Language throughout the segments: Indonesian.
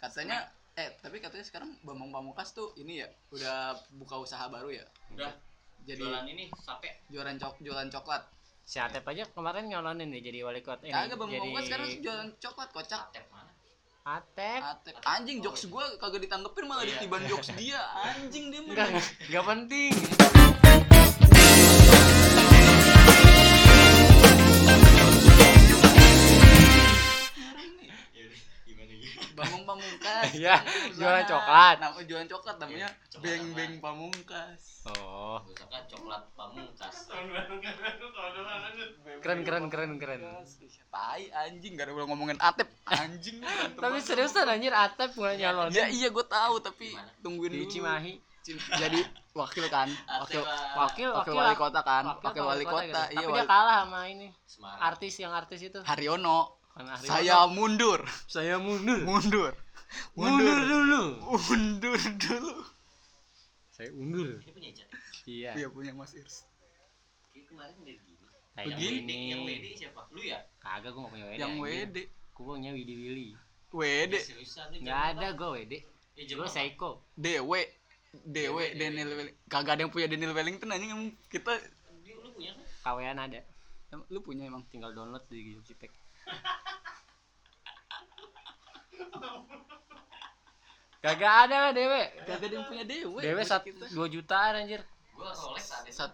katanya eh tapi katanya sekarang Bambang Pamungkas tuh ini ya udah buka usaha baru ya udah jadi jualan ini sape jualan cok jualan coklat Si Atep aja kemarin nyalonin nih jadi wali kota ini. kagak Bambang jadi Pamungkas sekarang jualan coklat kocak satep mana Atep. Atep. anjing jokes gua kagak ditanggepin malah Oh, iya. ditiban jokes dia anjing dia mah Enggak, enggak penting. Iya, jualan coklat. nama jualan coklat namanya Iya, coklat Beng apa? Beng Pamungkas. Oh, misalkan coklat pamungkas. Keren keren keren keren. tai anjing gak ada udah ngomongin Atep. Anjing Tapi seriusan anjir Atep mulai nyalonin ya iya gue tahu tapi tungguin di dulu. Cimahi. Cim- jadi wakil kan? Wakil Wakil wakil wakil wali kota kan? Wakil wakil wali kota gitu. iya Tapi dia kalah sama ini. Artis yang artis itu. Haryono. Aryono. saya mundur. Saya mundur. mundur Mundur dulu. mundur dulu Saya undur. Iya. iya punya Mas Irs kemarin udah gini Kayak yang Begini. WD yang WD siapa lu ya Kagak gua enggak punya WD. yang. WD Gua punya Widi Willy. WD Ya, jam ada gua WD. Eh, jam Gua? Seiko. DW DW Daniel Wellington kagak ada yang punya Daniel Wellington anjing emang kita Dia- lu punya kan Kawean ada. lu punya emang Tinggal download di Jipek. Kagak ada lah Dewe. kagak ada yang punya DW Dewe buat satu dua jutaan anjir. gua Rolex ada 1,2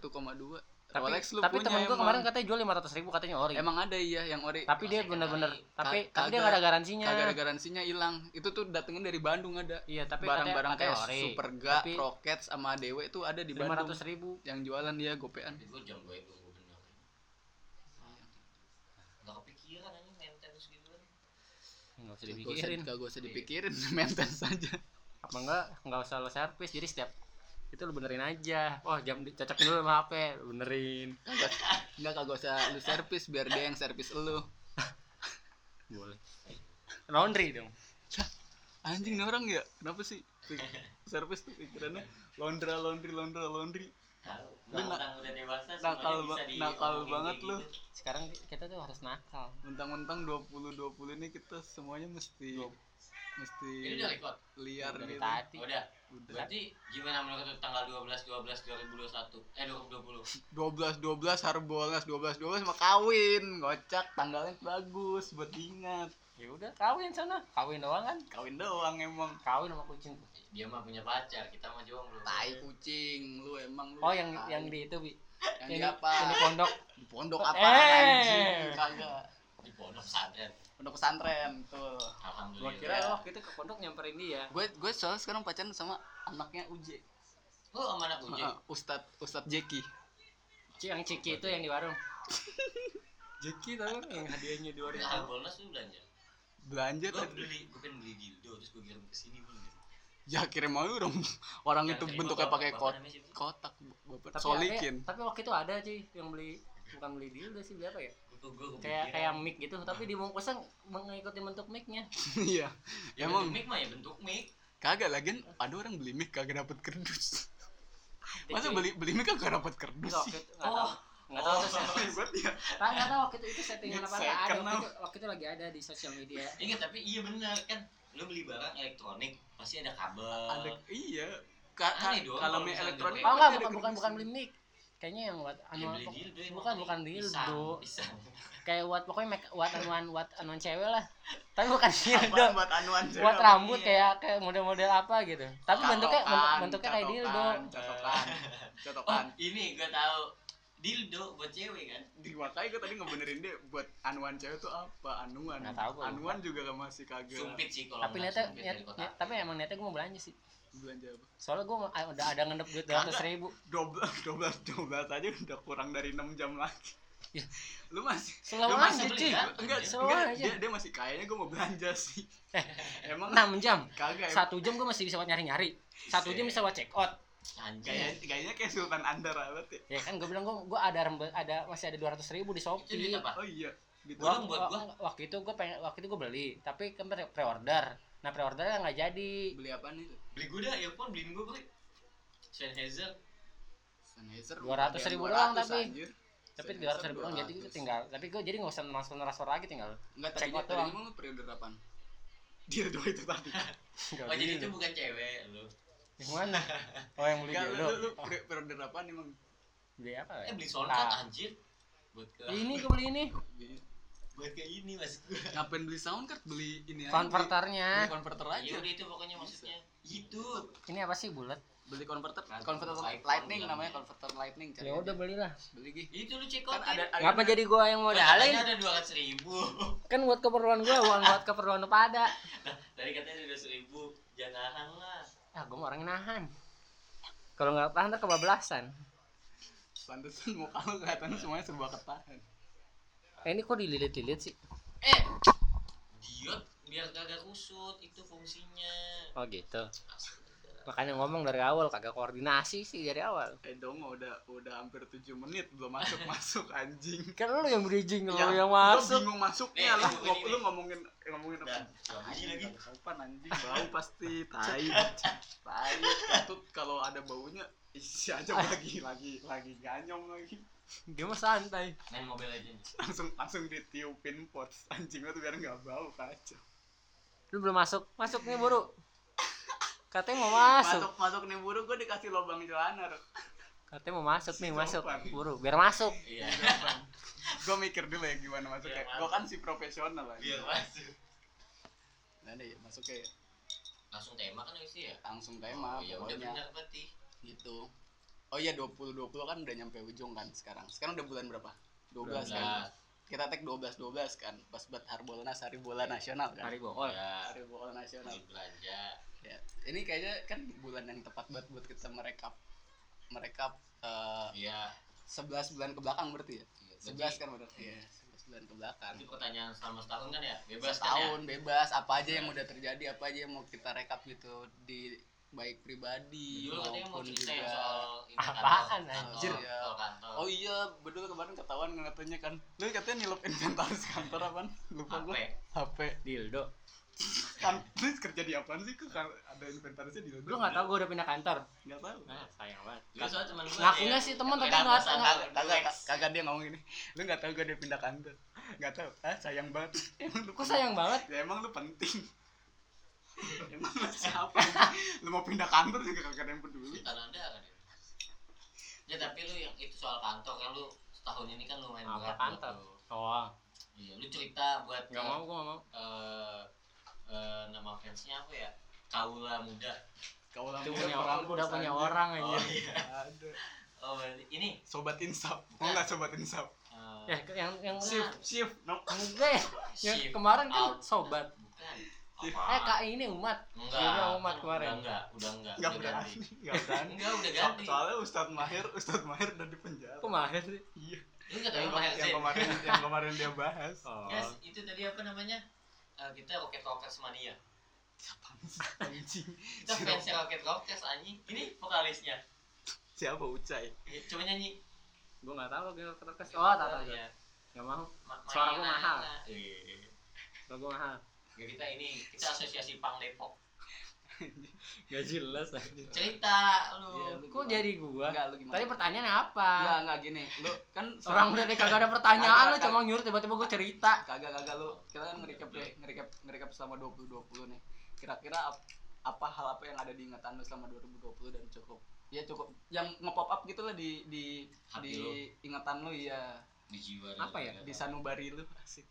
Tapi, Rolex lu tapi punya temen gua emang. kemarin katanya jual lima ratus ribu katanya ori. emang ada iya yang ori tapi dia bener-bener tapi tapi dia nggak ada garansinya. kagak ada garansinya hilang itu tuh datengin dari Bandung ada Iya tapi barang-barang kayak ori. Superga, Rockets sama Dewe tuh ada di lima Bandung ratus ribu. yang jualan dia gopean gua jam gue itu gua bener nggak kepikiran aja maintenance gitu kan Nggak usah Gak usah, dipikirin. gak usah dipikirin maintenance aja Apa enggak nggak usah lo servis jadi setiap itu lo benerin aja. Wah jam dicocokin dulu sama HP, lo benerin. Enggak kagak usah lu servis biar dia yang servis lu Boleh. Laundry dong. anjing nih orang ya kenapa sih servis tuh pikirannya laundry laundry laundry laundry Lu nak- mentang udah dewasa nakal semuanya ba- bisa di- nakal banget lu. gitu. Sekarang kita tuh harus nakal. mentang-mentang 20 20 ini kita semuanya mesti mesti ini udah record liar Dari gitu tadi. udah udah berarti gimana menurut lu tanggal 12 12 2021 eh 2020 12 12 Harbolnas 12 12 sama kawin ngocak tanggalnya bagus buat ingat Ya udah kawin sana. Kawin doang kan? kawin doang emang Kawin sama kucing. dia mah punya pacar kita mah jomblo tai kucing lu emang lu Oh yang tai. yang di itu bi. yang di Yang apa Yang di pondok. di pondok apa Eh. anjing kagak di pondok pesantren pondok pesantren tuh Gua alhamdulillah kira waktu itu ke pondok nyamperin dia. gue gue soalnya sekarang pacaran sama anaknya Uje oh sama anak uji Heeh, Ustad Ustad Jeki yang ciki itu yang di warung. Jeki tau yang hadiahnya dua ribu. Harbolnas lu belanja belanja tadi beli gua pengen beli dildo terus gua kirim ke sini gitu ya kirim mau dong. Orang Ya, itu bentuknya pakai bapak kot namanya siapa sih? kotak bapak Tapi solikin. tapi waktu itu ada cuy yang beli bukan beli dildo sih beli apa ya? Kayak kayak mic gitu, tapi dibungkusnya mengikuti bentuk mic-nya. iya. Ya, emang mic mah ya bentuk mic. Kagak lagi ada orang beli mic kagak dapet kerdus. Masa beli beli mic kagak dapet kerdus Enggak, sih? waktu itu enggak tahu. Enggak tahu tuh saya. Ribet ya Nah, enggak tahu waktu itu itu settingan apa ada. Waktu itu, waktu itu lagi ada di sosial media. Ingat tapi iya benar kan lu beli barang elektronik pasti ada kabel ada iya Ka- ka- Aneh dong kalau misalnya elektronik Oh enggak, bukan bukan bukan beli mic. Kayaknya yang buat ya anu emang. bukan bukan dildo. Kayak buat pokoknya make buat anuan buat anuan cewek lah. Tapi bukan dildo. Buat anuan cewek buat rambut iya. kayak kayak model-model apa gitu. Tapi bentuknya bentuknya kayak dildo. oh catokan ini gua tahu dildo buat cewek kan di makanya gue tadi ngebenerin dia buat anuan cewek tuh apa anuan Nggak tahu anuan juga gak masih kagak sumpit sih kalau Tapi niatnya, niat, niat- tapi emang niatnya gue mau belanja sih. belanja apa Soalnya gue udah ada ngendep duit dua ratus ribu. dua belas dua belas dua belas aja udah kurang dari enam jam lagi Ya. lu masih Slow lu aja, masih beli cuy. kan? enggak Slow enggak aja. dia, dia masih kayaknya gue mau belanja sih emang 6 jam. kagak. Satu jam gue masih bisa buat nyari-nyari. Satu jam bisa buat check out. Kayaknya kayaknya kayak Sultan Andar banget ya Ya kan gue bilang gue gue ada ada masih ada dua ratus ribu di Shopee. apa oh iya gitu Gua- buat gua. waktu itu gue pengen waktu itu gue beli tapi kan pre- pre-order. Nah pre-ordernya nggak jadi. beli apaan itu beli gua dah earphone beliin gua beli Sennheiser Sennheiser 200 ribu ada yang doang 200, tapi. anjir. Tapi Sennheiser dua ratus ribu doang jadi 200. gue tinggal. Tapi gue jadi nggak usah transfer transfer lagi tinggal. enggak tadi tadi lu kapan dia dua itu tadi Oh jadi gitu. itu bukan cewek lu. Yang mana? Oh yang beli Enggak, lu, dildo. lu, lu pre- pre-order apa nih emang Beli apa ya? Eh beli soundcard Nah. anjir. Buat ke Ini gue beli ini. buat ke ini maksud gua. ngapain beli sound card beli ini aja, Konverternya. beli konverter aja udah itu pokoknya maksudnya. Itu. Ini apa sih bulat? beli konverter Kan, konverter lightning namanya konverter lightning cari Ya udah belilah. beli gih Itu lu cek kan ada, ada Ngapa jadi gua yang modalin? ada dua ratus ribu. Kan buat keperluan gua, uang buat keperluan lu pada. Nah, tadi katanya dua ratus ribu. Jangan lah. Ah, gua mau orangnya nahan. Kalau nggak tahan ntar kebablasan. pantesan muka lu kelihatan semuanya serba ketahan Eh, ini kok dililit-lilit sih? Eh, diot biar kagak kusut itu fungsinya. Oh gitu. Makanya ngomong dari awal kagak koordinasi sih dari awal. eh dong udah udah hampir 7 menit belum masuk masuk anjing Kan lu yang bridging, lu Ya, yang masuk. bingung masuknya Nih, lah lu ini. ngomongin ngomongin apa lagi lagi. Sopan anjing bau pasti tai tai Ketut kalau ada baunya isi aja lagi lagi lagi ganyong lagi Dia mah santai. Main Mobile Legends. langsung langsung ditiupin pot anjing lu tuh biar nggak bau kacau Lu belum masuk. Masuk nih, Buru. Katanya mau masuk. masuk masuk nih buru gue dikasih lubang celana Katanya mau masuk nih, masuk. Sopan. Buru, biar masuk. Iya. gue mikir dulu ya gimana masuknya Biar gue masuk. kan si profesional lah Biar masuk. nah deh masuknya ya. Langsung tema kan isi ya? langsung tema Oh, ya udah pokoknya benar berarti. gitu oh iya 20 20 kan udah nyampe ujung kan sekarang sekarang udah bulan berapa 12 kan 12. Kita tag 12 12 kan pas buat Harbolnas hari bola nasional kan Hari bohol. Ya, hari bola nasional belanja. ya ini kayaknya kan bulan yang tepat banget buat kita merekap merekap eh, Iya. 11 bulan ke belakang berarti ya Iya, 11 berarti- kan bener iya 11 bulan ke belakang Itu pertanyaan selama setahun kan ya? Bebas kan ya? bebas apa aja yang udah terjadi apa aja yang mau kita rekap gitu di baik pribadi Dulu katanya mau maupun cerita yang juga soal ini Apaan, kantor. anjir? Kantor, soal kantor. Oh iya, betul kemarin ketahuan katanya kan. Lu katanya nilep inventaris kantor apaan? Lupa HP. gua. HP. Dildo. Kan lu kerja di apaan sih? Kok kan ada inventarisnya di Lu nggak tahu gua udah pindah kantor. Enggak tahu. Nah, sayang banget. Dulu soalnya teman gua Ngakunya ada sih temen, tapi nggak- nggak- dulu, Kagak kagak dia ngomong ini. Lu enggak tahu gua udah pindah kantor. Enggak tahu. Ah, sayang banget. Emang lu Kok sayang banget? Ya emang lu penting. Emang siapa? lu mau pindah kantor juga kagak ada yang peduli. Sultan anda kan ya? Ya tapi lu yang itu soal kantor kan lu setahun ini kan lumayan Apa berat kantor? lu. Oh, Iya, lu cerita buat nggak mau, gua nggak mau. eh eh, nama fansnya apa ya? Kaula muda. Kau lah Itu muda punya perampok, udah punya orang Oh aja. iya. Ada. Oh berarti ini Sobat insaf. Mau enggak sobat insaf? eh, Ya, yang yang Shift, shift. No. enggak ya. Kemarin kan out. sobat. bukan. Eh? Kak ini umat. Enggak. Dia bilang umat Udah kemarin. enggak, udah enggak. Enggak udah berani. ganti. Enggak berani. Enggak, udah ganti. soalnya Ustadz Mahir, Ustadz Mahir udah di penjara. Kok mahir sih? Iya. Lu enggak tahu Yang, Maher yang kemarin yang kemarin dia bahas. Oh. Yes, itu tadi apa namanya? Eh, kita Rocket Rockers mania. Siapa sih? Anjing. Kita fansnya Rocket Rockers anjing. Ini vokalisnya. Siapa Ucai? Ya, Coba nyanyi. Gua nggak tahu gue kertas. Oh, tak tahu. Ya. Nggak mau. Ma- Suara gua mahal. Iya. Suara gua mahal. Ya, kita ini kita asosiasi Pang Depok. Gak jelas Cerita lu. Iya, lu Kok gimana? jadi gua? Enggak, lu gimana? Tadi pertanyaannya apa? Enggak, enggak gini. Lu kan Orang udah nih kagak ada pertanyaan lu cuma nyuruh tiba-tiba gua cerita. kagak kagak lu kita kan ngerecap ya, ngerecap ngerecap selama 2020 nih. Kira-kira ap- apa hal apa yang ada di ingatan lu selama 2020 dan cukup ya cukup yang nge-pop up gitu lah di di Hati di lu. ingatan lu ya Di jiwa Apa ya? di sanubari lu asik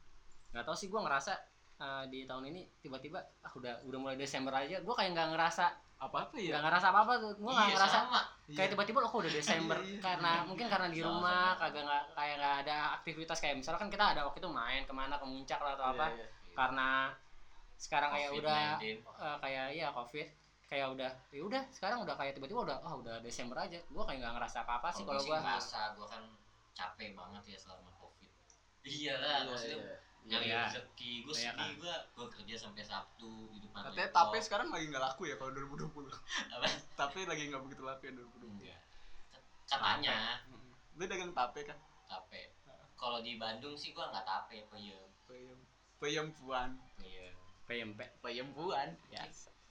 Gak tau sih gua ngerasa eh, di tahun ini tiba-tiba ah udah udah mulai Desember aja gua kayak nggak ngerasa apa apa nggak ya ngerasa apa apa tuh gua nggak Iya, ngerasa sama. kayak tiba-tiba lo kok udah Desember Iya, iya. karena mungkin karena di rumah sama. kagak nggak kayak nggak ada aktivitas kayak misalnya kan kita ada waktu itu main ke mana ke muncak lah atau apa Iya, iya. karena sekarang kayak udah COVID-19. eh, kayak ya covid kayak udah ya udah sekarang udah kayak tiba-tiba udah oh udah Desember aja gua kayak nggak ngerasa apa apa sih kalau gua ngerasa gua kan capek banget ya selama covid iya lah Iya, maksudnya iya. Nyari Iya. rezeki. Gue Iya sedih kan. gua gua kerja sampai sabtu di depan Katanya laptop. tape sekarang lagi nggak laku ya kalau 2020 apa? Tape lagi nggak begitu laku ya 2020 enggak katanya. Lu dagang tape kan? tape. Kalau di Bandung sih gua nggak tape peyem. Peyem. Peyempuan iya PMP Peyempuan ya.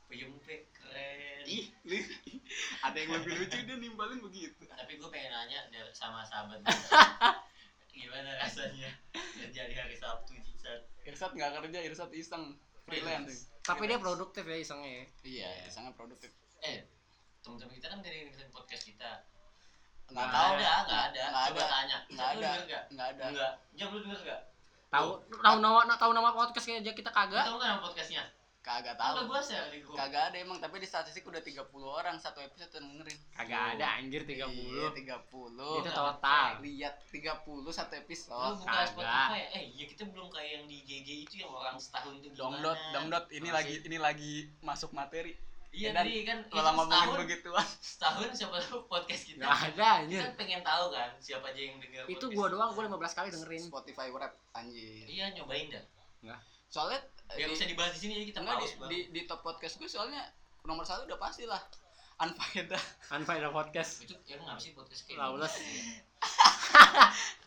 Peyem pe keren. Ih, ada yang lebih lucu dia nimbalin begitu. Tapi gue pengen nanya dari- sama sahabat gue gimana rasanya kerja di hari Sabtu Jisan Irsat nggak kerja, Irsat iseng freelance. Tapi dia produktif ya isengnya ya. iya sangat produktif. Eh teman-teman kita kan dari podcast kita. Nggak Nggak tahu ada nggak ada. Nggak coba ada. tanya. Nggak Jam, lu ada. denger nggak? Nggak ada. Enggak jam lu denger nggak? Tahu tahu nama tahu nama podcast aja kita kagak. Tahu nggak nama podcastnya kagak tahu. Share di grup kagak ada emang tapi di statistik udah 30 orang satu episode yang dengerin. Kagak ada anjir 30 iya, 30 itu total. lihat 30 satu lu episode buka kagak. Spotify ya? eh iya kita belum kayak yang di GG itu yang orang setahun tuh gimana? Dongdot dongdot ini Masih. lagi ini lagi masuk materi. Iya tadi kan itu kalau ngomongin setahun. begituan. Setahun siapa tahu podcast kita. Nggak ada anjir. kita pengen tahu kan siapa aja yang denger itu gua doang gua 15 kali dengerin. Spotify rap anjir. Iya nyobain dah. Soalnya biar di- bisa dibahas di sini jadi kita enggak, pause di, di, di top podcast gue soalnya nomor satu udah pasti lah. Unfaedah Unfaedah podcast. Itu ya kenapa sih podcast kayak Lawless.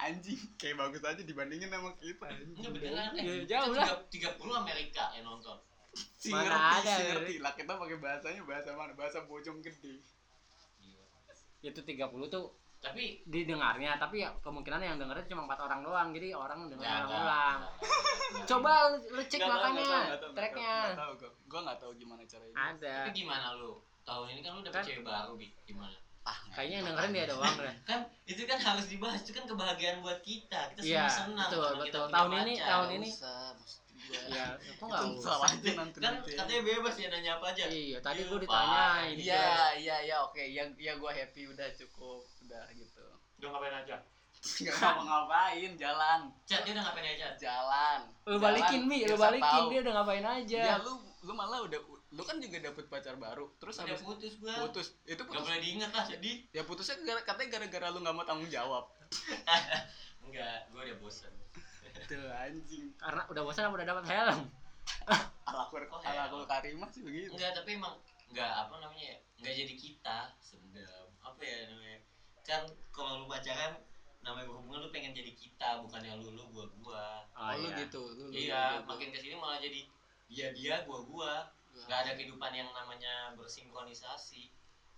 anjing. Kayak bagus aja dibandingin sama kita Enggak beneran Iya, eh. jauh Kita lah. 30 Amerika yang nonton. si Mana ngerti ada, si Ri. ngerti. Lah kita pakai bahasanya bahasa mana? Bahasa bojong gede. Itu 30 tuh Tapi didengarnya tapi ya kemungkinan yang dengernya cuma empat orang doang jadi orang Nggak, ulang coba lu, lu cek makanya tracknya tahu gue gue nggak tahu gimana caranya ada Tapi gimana lu? Tahun ini kan lu dapet Kan- cewek baru, Bi. Gimana? ah kayaknya yang dengerin dia doang deh Kan itu kan harus dibahas, itu kan kebahagiaan buat kita. Kita Iya, semua senang betul, betul. Tahun ini- tahun ini- gue ya aku nggak itu usah salah aja nanti Kan nanti katanya bebas ya nanya apa aja. iya tadi Iya, gua Pak. ditanyain iya iya iya oke ya ya gue happy udah cukup udah gitu Udah ngapain aja? Nggak ngapa ngapain jalan Chat dia udah ngapain aja? jalan lu Jalan, balikin mi lu balikin tahu. dia udah ngapain aja ya lu lu malah udah lu kan juga dapet pacar baru terus Udah habis putus gua. putus itu Gak putus boleh diingat lah, sedih. ya putusnya gara, katanya gara-gara lu nggak mau tanggung jawab Enggak, gua udah bosen. tuh anjing karena udah bosan udah dapat helm ala kur Oh, ala karimah sih begitu Enggak, tapi emang enggak apa namanya ya? Enggak jadi kita sendam. Apa ya namanya? Kan kalau lu pacaran namanya berhubungan lu pengen jadi kita, bukannya lu lu gua gua. oh, lu iya. gitu lu, lu, iya, lu, lu. makin ke sini malah jadi dia dia gua gua. Enggak ada kehidupan yang namanya bersinkronisasi.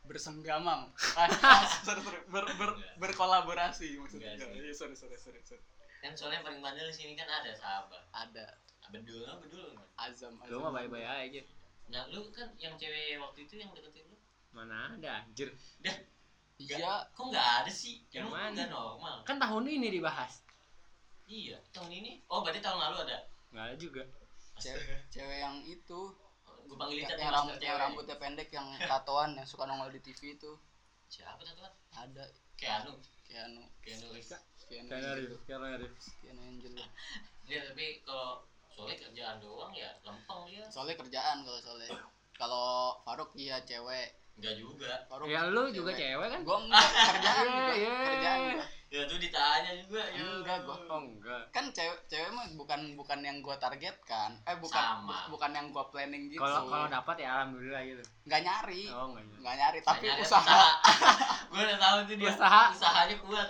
bersenggamam ah, sorry, sorry. Ber, ber, Enggak. berkolaborasi maksudnya. Iya, sorry sorry sorry sorry Kan soalnya yang paling bandel di sini kan ada sahabat. ada Bedul, ah, bedul kan. azam azam lu mah bye-bye aja Nah, lu kan yang cewek waktu itu yang deketin lu. mana ada anjir iya Kok enggak ada sih? Yang Emang mana? normal. kan tahun ini dibahas Iya, tahun ini. Oh, berarti tahun lalu ada. nggak ada juga cewek cewek yang itu Gue panggil yang, Icat yang, rambut, yang rambutnya pendek yang tatoan yang suka nongol di TV itu Siapa tuh tuan? ada Keanu. Keanu Keanu Reeves. Keanu Keanu Angel Reeves, Keanu Reeves. Keanu Angel Dia tapi kalau soalnya kerjaan doang ya lempeng dia. soalnya kerjaan kalau soalnya kalau Faruk iya cewek Enggak juga. Faruk ya lu juga cewek kan gua enggak kerjaan Iya, juga iya. kerjaan gua. Ya tuh ditanya juga ya. Enggak, gua. oh enggak kan cewek cewek mah bukan bukan yang gua targetkan eh bukan Sama. bu- bukan yang gua planning gitu kalau kalau dapat ya alhamdulillah gitu nggak nyari oh enggak ya. nggak nyari tapi Tanya ada usaha gue udah tahu tuh dia. Usaha. Usahanya kuat.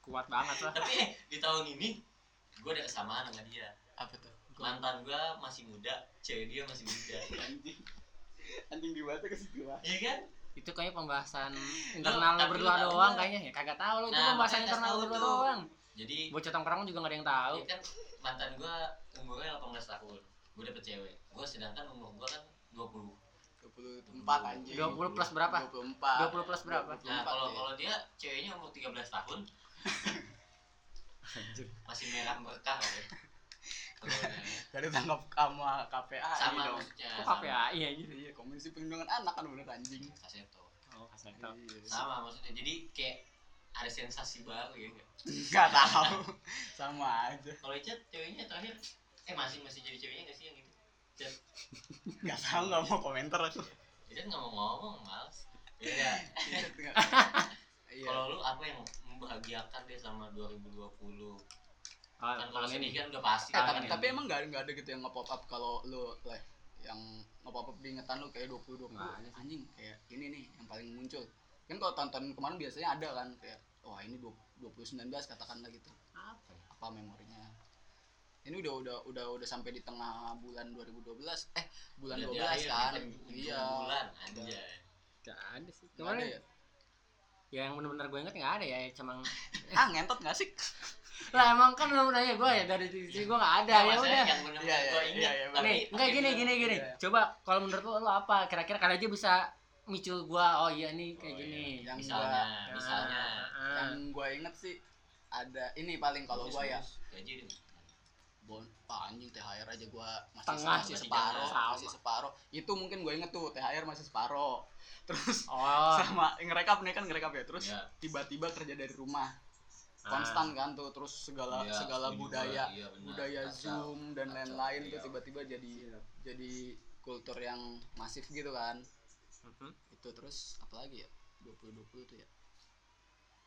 kuat banget lah Tapi di tahun ini gue ada kesamaan sama dia. apa tuh Mantan gue masih muda, cewek dia masih muda. Anjing dibahasnya ke situ lah Iya kan? itu kayaknya pembahasan internal tapi berdua doang nggak? kayaknya ya kagak tahu lu itu Nah, pembahasan makanya internal berdua tuh. doang Jadi bocah tongkrong juga gak ada yang tahu Iya kan mantan gua umurnya 18 tahun. Gua dapet cewek. Gua sedangkan umur gua kan 20. 24 anjing 20 plus berapa? 24 20 plus berapa? Nah, 24, kalau ya. kalau dia ceweknya umur 13 tahun Anjir. masih merah berkah ya. Dari tangkap sama KPA sama dong maksudnya. kok sama. KPAI aja iya komisi perlindungan anak kan bener anjing Kaseto. oh kaseto Iya. Sama maksudnya. Jadi kayak ada sensasi baru ya enggak? nggak tahu sama aja Kalau Icat ceweknya terakhir eh masih masih jadi ceweknya enggak sih yang itu? Icat, nggak tahu nggak mau komentar aku Icat nggak mau ngomong, males. Ya, iya kalau lu apa yang membahagiakan deh sama 2020? Ah, kan kalau sedih ini kan udah pasti. Eh, kan tapi, ya. tapi emang nggak nggak ada gitu yang nge-pop up kalau lu leh yang nge-pop up di ingatan lu kayak 20 20 Nggak ada sih. anjing kayak ini nih yang paling muncul. Kan kalau tonton kemarin biasanya ada kan kayak wah ini 20 2019 katakanlah gitu. Apa ya? apa memorinya? Ini udah udah udah udah sampai di tengah bulan 2012 eh bulan Udah di 12 akhir, kan ujung iya bulan anjay. Gak ada sih. Kemarin ya? ya yang bener-bener gue inget nggak ada ya cuma ah ngentot gak sih lah emang kan lu nanya gue ya dari sisi gue nggak ada ya udah. Iya, iya, gua iya, iya, nih enggak gini gini gini. Iya. coba kalau menurut lu, lu apa? Kira-kira kali aja bisa micu gua oh iya nih kayak Oh, iya. gini Yang misalnya Nah, misalnya. Ah. yang gue inget sih ada ini paling kalau gue ya. Bon ah, anjing THR aja gue masih Tengah, masih masih separuh. masih separuh. Itu mungkin gue inget tuh THR masih separuh. Terus oh. sama ngerekap nih kan ngerekap ya. Terus Ya. tiba-tiba kerja dari rumah. Ah. Konstan kan tuh terus segala Iya, segala budaya gua. Iya, benar. budaya Kacau. zoom dan lain-lain tuh iya. tiba-tiba jadi jadi kultur yang masif gitu kan Mhm. itu terus apalagi ya 2020 tuh ya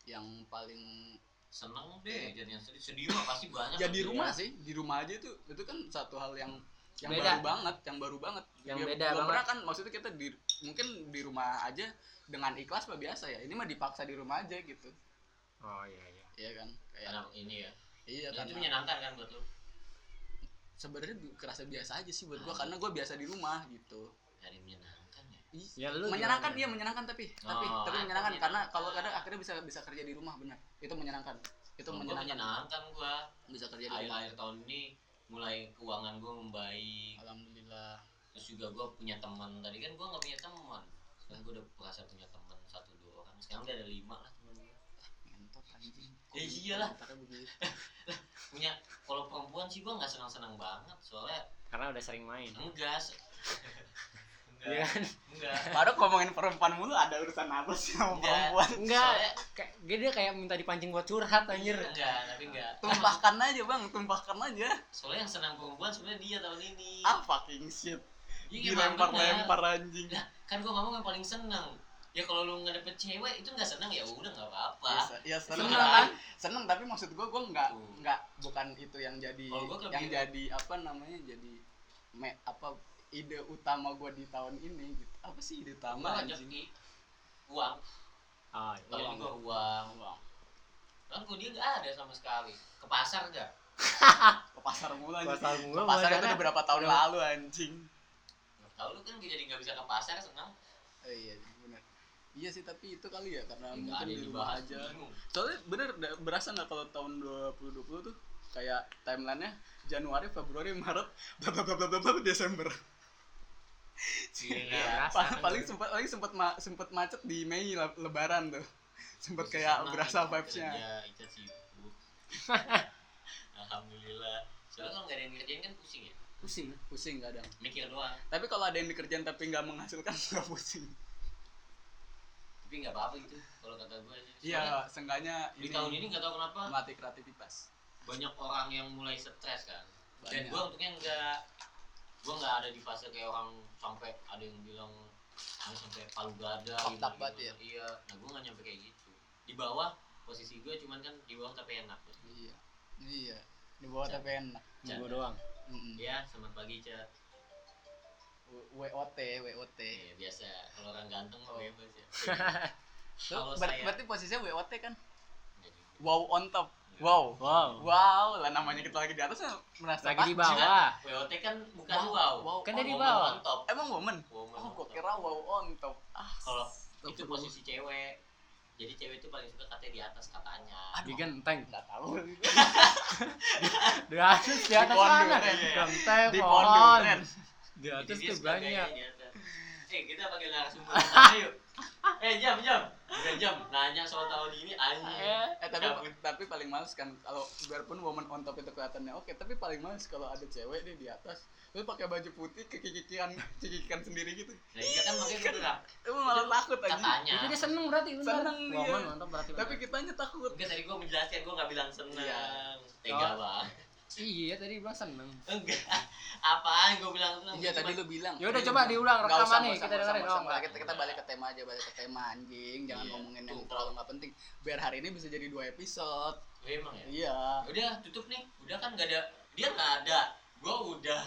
yang paling seneng deh jadi yang sedih sedih mah pasti banyak ya di kan. rumah sih di rumah aja tuh itu kan satu hal yang yang Beda. baru banget yang baru banget Yang Ya, beda belum banget. pernah kan maksudnya kita di mungkin di rumah aja dengan ikhlas mah biasa ya ini mah dipaksa di rumah aja gitu oh iya iya iya kan? Kayak karena ini ya. Iya itu kan menyenangkan kan buat lu? Sebenarnya bi- kerasa biasa aja sih buat gua Ah. karena gua biasa di rumah gitu. Jadi menyenangkan ya? Ih, ya lu menyenangkan gimana? iya menyenangkan tapi tapi Oh, tapi ada menyenangkan karena menyenangkan. kalau kadang akhirnya bisa bisa kerja di rumah benar itu menyenangkan. Itu Kalau gua menyenangkan. menyenangkan gua. Bisa kerja di rumah. Akhir-akhir tahun ini mulai keuangan gua membaik. Alhamdulillah. Terus juga gua punya teman. Tadi kan gua nggak punya teman. Sekarang gua udah merasa punya teman satu dua orang. Sekarang udah ada lima lah anjing Ya iyalah. Komentarnya begitu? Punya kalau perempuan sih gua nggak senang-senang banget soalnya karena udah sering main. Enggak Iya enggak. Kan? Enggak. Baru ngomongin perempuan mulu ada urusan apa sih sama Enggak. perempuan? Enggak kayak dia kayak minta dipancing buat curhat anjir. Enggak tapi enggak. Tumpahkan aja bang tumpahkan aja. Soalnya yang senang perempuan sebenarnya dia tahun ini. Ah fucking shit. Iya, emang dilempar bener. lempar anjing. Lah, kan gua ngomong yang paling seneng ya kalau lu nggak dapet cewek itu nggak seneng ya udah nggak apa-apa. Bisa. ya seneng Seneng, kan kan? seneng tapi maksud gua gua nggak nggak bukan itu yang jadi yang jadi apa namanya jadi me, apa ide utama gua di tahun ini gitu. Apa sih ide utama ngajak anjing? Di uang. Oh tahun iya ini gua uang. Uang. kan gua dia nggak ada sama sekali. Ke pasar nggak? Ke pasar mulu anjing. Pasar mulu, ke pasar itu udah berapa tahun lalu anjing. Tahu lu kan jadi nggak bisa ke pasar senang. Eh, iya iya sih tapi itu kali ya karena nggak mungkin ada di rumah aja. bingung. Soalnya bener berasa nggak kalau tahun 2020 tuh kayak timelinenya Januari Februari Maret bla bla bla bla bla Desember. Iya, paling paling sempat paling sempat ma- sempat macet di Mei le- Lebaran tuh. Sempat kayak berasa vibesnya. Ica sibuk. Alhamdulillah. Soalnya kalau nggak ada yang ngerjain kan pusing ya? Pusing pusing kadang mikir doang. Tapi kalau ada yang dikerjain tapi nggak menghasilkan nggak pusing tapi nggak apa-apa gitu kalau kata gue iya seenggaknya di tahun ini nggak tahu kenapa melatih kreativitas. banyak orang yang mulai stres kan. Dan Banyak. gue untungnya nggak gue nggak ada di fase kayak orang sampai ada yang bilang "Ah, sampai palu gada up banget gimana." iya nah gue nggak nyampe kayak gitu. Di bawah posisi gue cuman kan di bawah tapi enak. Iya iya. Di bawah tapi enak. Gua doang. Mm-mm. ya selamat pagi cat W- WOT WOT ya biasa. Kalau orang ganteng mah Oh. bebas ya. Tuh, kalau ber- saya berarti posisinya WOT kan? Wow on top. Wow. Wow. Wow lah namanya kita lagi di atas merasa lagi di bawah. WOT kan bukan Wow, wow, wow Kan dia di top. bawah. on top. Emang woman? Woman oh kira wow on top. Ah kalau itu posisi cewek. Jadi cewek itu paling suka katanya di atas katanya. Aduh. di genteng nggak tahu. Di atas di atas pondok, sana Ren. genteng di pohon. Di atas tuh banyak. eh kita panggil narasumber. Yuk eh jam jam. Udah jam. Nanya soal tahun ini anjing. Eh tapi Cabut. tapi paling males kan kalau biarpun woman on top itu kelihatannya oke tapi paling males kalau ada cewek deh di atas. Terus pakai baju putih kekikikan cekikikan sendiri gitu. Nah iya kan makanya gue bilang. itu malah takut aja katanya. Itu dia seneng berarti bener Seneng dia. Woman mantap berarti tapi kitanya takut. Enggak tadi gue menjelaskan gue nggak bilang seneng. Iya. tega banget iya tadi bilang seneng. Enggak. Apaan? Gue bilang seneng. Iya tadi lu bilang. Ya udah, coba diulang rekaman usah, nih, kita dengerin. nggak. kita kita balik ke tema aja balik ke tema anjing. Jangan Iya. ngomongin yang terlalu nggak penting. Biar hari ini bisa jadi dua episode. Oh, emang ya? Iya. Udah tutup nih. Udah kan nggak ada. Dia nggak ada. Gue udah.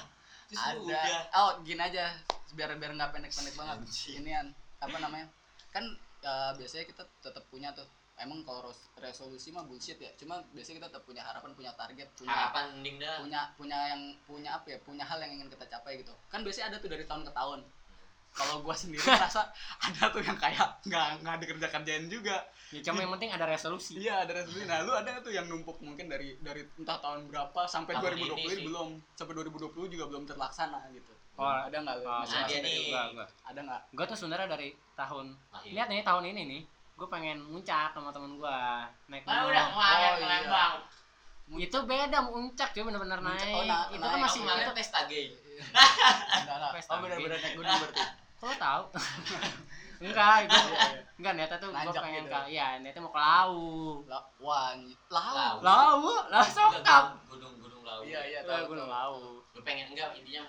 Terus ada. udah. Oh gini aja. Biar biar nggak pendek-pendek banget. Inian apa namanya? Kan eh, biasanya kita tetap punya tuh emang kalau res- resolusi mah bullshit ya. Cuma biasanya kita tetap punya harapan punya target punya harapan mending dah. punya punya yang punya apa ya punya hal yang ingin kita capai gitu. Kan biasanya ada tuh dari tahun ke tahun. Kalau gua sendiri rasa ada tuh yang kayak nggak nggak dikerja kerjain juga. Ya cuma yang penting ada resolusi. Iya ada resolusi. Nah lu ada tuh yang numpuk mungkin dari dari entah tahun berapa sampai Tahun 2020 ini belum. Sampai 2020 juga belum terlaksana gitu. Oh, ada nggak lu? Oh, Masih nah, ada nih. gua, gua. ada nggak? Gua tuh sebenarnya dari tahun lihat nih tahun ini nih gue pengen muncak sama temen gua naik gunung. udah kemarin Oh, ke iya. Lembang. itu beda muncak cuy bener-bener Muncak, naik oh, na- itu naik. kan masih itu pesta gay. enggak enggak Pesta oh benar-benar naik gunung berarti kok lo tahu enggak gua, Iya, iya. enggak niatnya tuh gue pengen gitu. ke iya niatnya mau ke lau lah wah Lau. lau lah sokap Gunung gunung laut. iya iya tahu gunung lau Lu pengen enggak intinya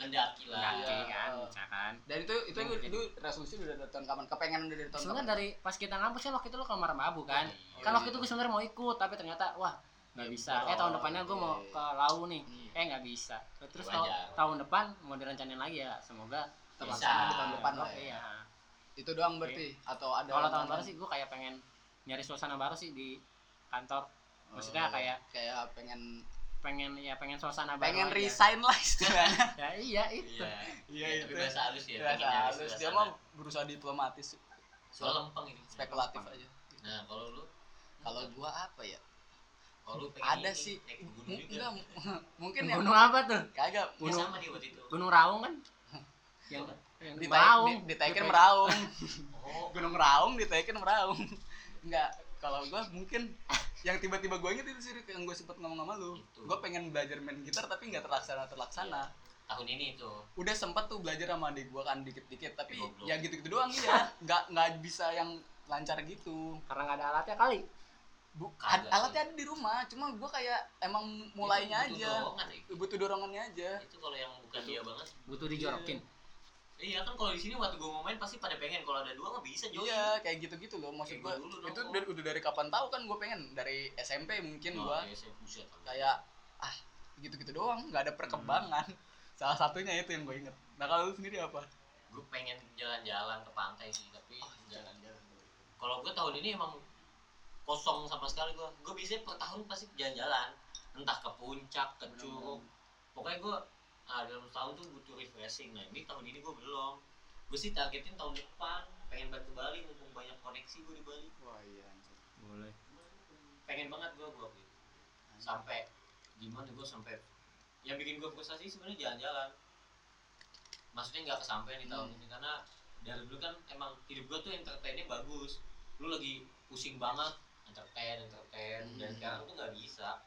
mendaki lah. Mendaki Iya. kan misalkan dan itu itu Mungkin. itu resolusi udah dari tahun kapan? Kepengen udah dari tahun sebenarnya dari pas kita ngampus kan waktu itu lo ke Marmabu kan. Oh, kan iya. waktu itu gue sebenarnya mau ikut tapi ternyata wah nggak Iya, bisa. eh tahun depannya gue mau ke Lau nih. Hmm. eh nggak bisa. Terus Wajar. tahun tahun depan mau direncanain lagi ya semoga terlaksana di tahun depan lah ya. iya. Itu doang berarti? Atau ada kalau tahun baru sih gue kayak pengen nyari suasana baru sih di kantor. Maksudnya Oh, kayak kayak pengen pengen ya pengen suasana baru pengen aja. resign lah istilahnya ya iya itu Iya. Iya, Iya, itu. tapi bahasa halus ya. ya nyari halus dia mah berusaha diplomatis Soal lempeng ini. spekulatif aja Nah, kalau lu kalau gua apa ya kalau lu pengen ada ini, sih naik gunung juga. enggak mungkin yang gunung apa tuh kagak Ya gunung sama dia waktu itu. gunung raung kan yang di Meraung. di ditaikin Di- meraung Oh, gunung raung ditaikin meraung enggak kalau gua mungkin yang tiba-tiba gua inget itu sih yang gua sempet ngomong sama lu. Itu. gua pengen belajar main gitar tapi nggak terlaksana terlaksana. Tahun ini itu. udah sempet tuh belajar sama adik gua kan dikit-dikit tapi Goblok. ya gitu-gitu doang ya nggak nggak bisa yang lancar gitu. Karena nggak ada alatnya kali? Bu, Kagak ad- alatnya ada di rumah cuma gua kayak emang mulainya Itu butuh aja. dorongan, butuh dorongannya aja. Itu kalau yang bukan dia banget. butuh dijorokin Iya kan kalau di sini waktu gue mau main pasti pada pengen. Kalau ada dua nggak bisa join. iya kayak gitu-gitu loh maksud dulu dong. itu dari, udah dari kapan tahu kan gua pengen? Dari SMP mungkin Oh, gua. iya, kayak ah gitu-gitu doang. Nggak ada perkembangan. Salah satunya itu yang gue inget nah kalau lu sendiri apa? Gue pengen jalan-jalan ke pantai sih tapi Oh, jalan-jalan. Kalau gue tahun ini emang kosong sama sekali gue gue biasanya per tahun pasti jalan-jalan. Entah ke puncak ke curug. pokoknya gue ah, dalam setahun tuh butuh refreshing. Nah ini tahun ini gue belum. Gue sih targetin tahun depan. Pengen balik ke Bali mumpung banyak koneksi gue di Bali. Wah iya boleh. Pengen banget gue gue sampai gimana gue sampai yang bikin gue frustasi sebenarnya jalan-jalan. Maksudnya nggak kesampaian di tahun Hmm. ini karena dari dulu kan emang hidup gue tuh entertainnya bagus. Lu lagi pusing banget entertain entertain. Dan Hmm. sekarang tuh nggak bisa.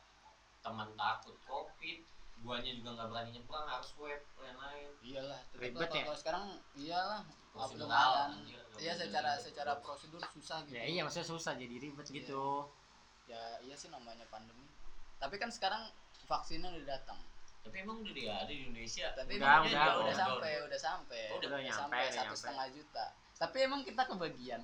Teman takut covid guanya juga nggak berani nyebrang harus web lain-lain. Iyalah Ribet lah, ya? kalau sekarang iyalah Prosedural, lumayan iya secara secara prosedur susah gitu. ya iya maksudnya susah jadi ribet Iya. gitu. Ya iya sih namanya pandemi. Tapi kan sekarang vaksinnya udah datang. Tapi emang udah dia ada di Indonesia? Tapi Udah, emang udah, udah, udah. sampai udah sampai. Oh, udah udah nyampe, sampai udah satu setengah juta. Tapi emang kita kebagian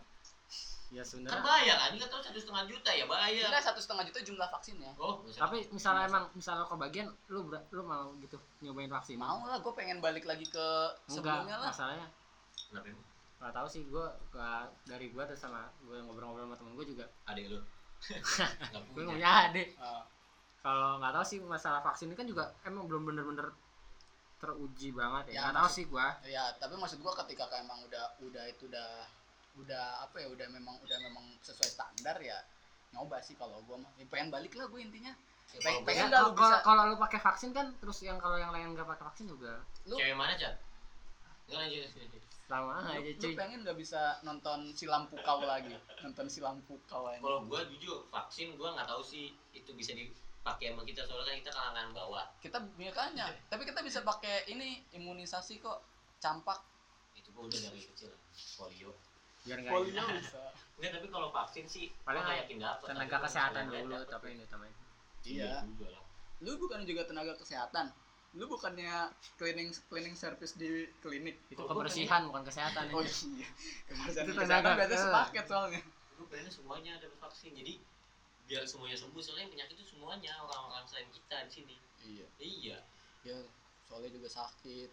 ya kan sebenarnya bayar anjing kan tahu satu setengah juta ya bayar. Enggak satu setengah juta jumlah vaksinnya. Oh bisa tapi misalnya emang misalnya kebagian lu ber- lu mau gitu nyobain vaksin? Mau lah gue pengen balik lagi ke enggak sebelumnya lah. masalahnya. Kenapa nggak tahu sih gue dari gue terus sama gue ngobrol-ngobrol sama temen gue juga. Adek lu. Nggak gue punya. punya adik. Ah, kalau nggak tahu sih masalah vaksin ini kan juga emang belum bener-bener teruji banget ya. Ya, nggak tahu sih gue ya tapi maksud gue ketika kayak emang udah udah itu udah udah apa ya udah memang udah memang sesuai standar ya nyoba sih kalau gue mah. Ya, pengen balik lah gue intinya. Ya, pengen- kalau pengen lu kalau bisa- kalau lu pakai vaksin kan terus yang kalau yang lain nggak pakai vaksin juga. Lu cewek mana cat nggak lanjut lanjut. sama lu, aja lu cuy. pengen nggak bisa nonton si lampu kau lagi? Nonton si lampu kau aja. Kalau gua jujur vaksin gua nggak tahu sih itu bisa dipakai sama kita soalnya kan kita kalangan bawah. Kita makanya tapi kita bisa pakai ini imunisasi kok campak. Itu gua udah dari kecil polio biar nggak polio bisa. Enggak tapi kalau vaksin sih Paling nggak yakin dapet tenaga kesehatan dulu tapi ini tambahin iya. Lah. Lu bukan juga tenaga kesehatan. Lu bukannya cleaning cleaning service di klinik. Itu kebersihan bukan. kesehatan oh iya. Kebersihan Itu kesehatan tenaga, biasanya eh. sepaket soalnya. Gua pengen semuanya ada vaksin. Jadi biar semuanya sembuh soalnya yang penyakit itu semuanya orang-orang selain kita di sini. Iya. Iya. Ya soalnya juga sakit.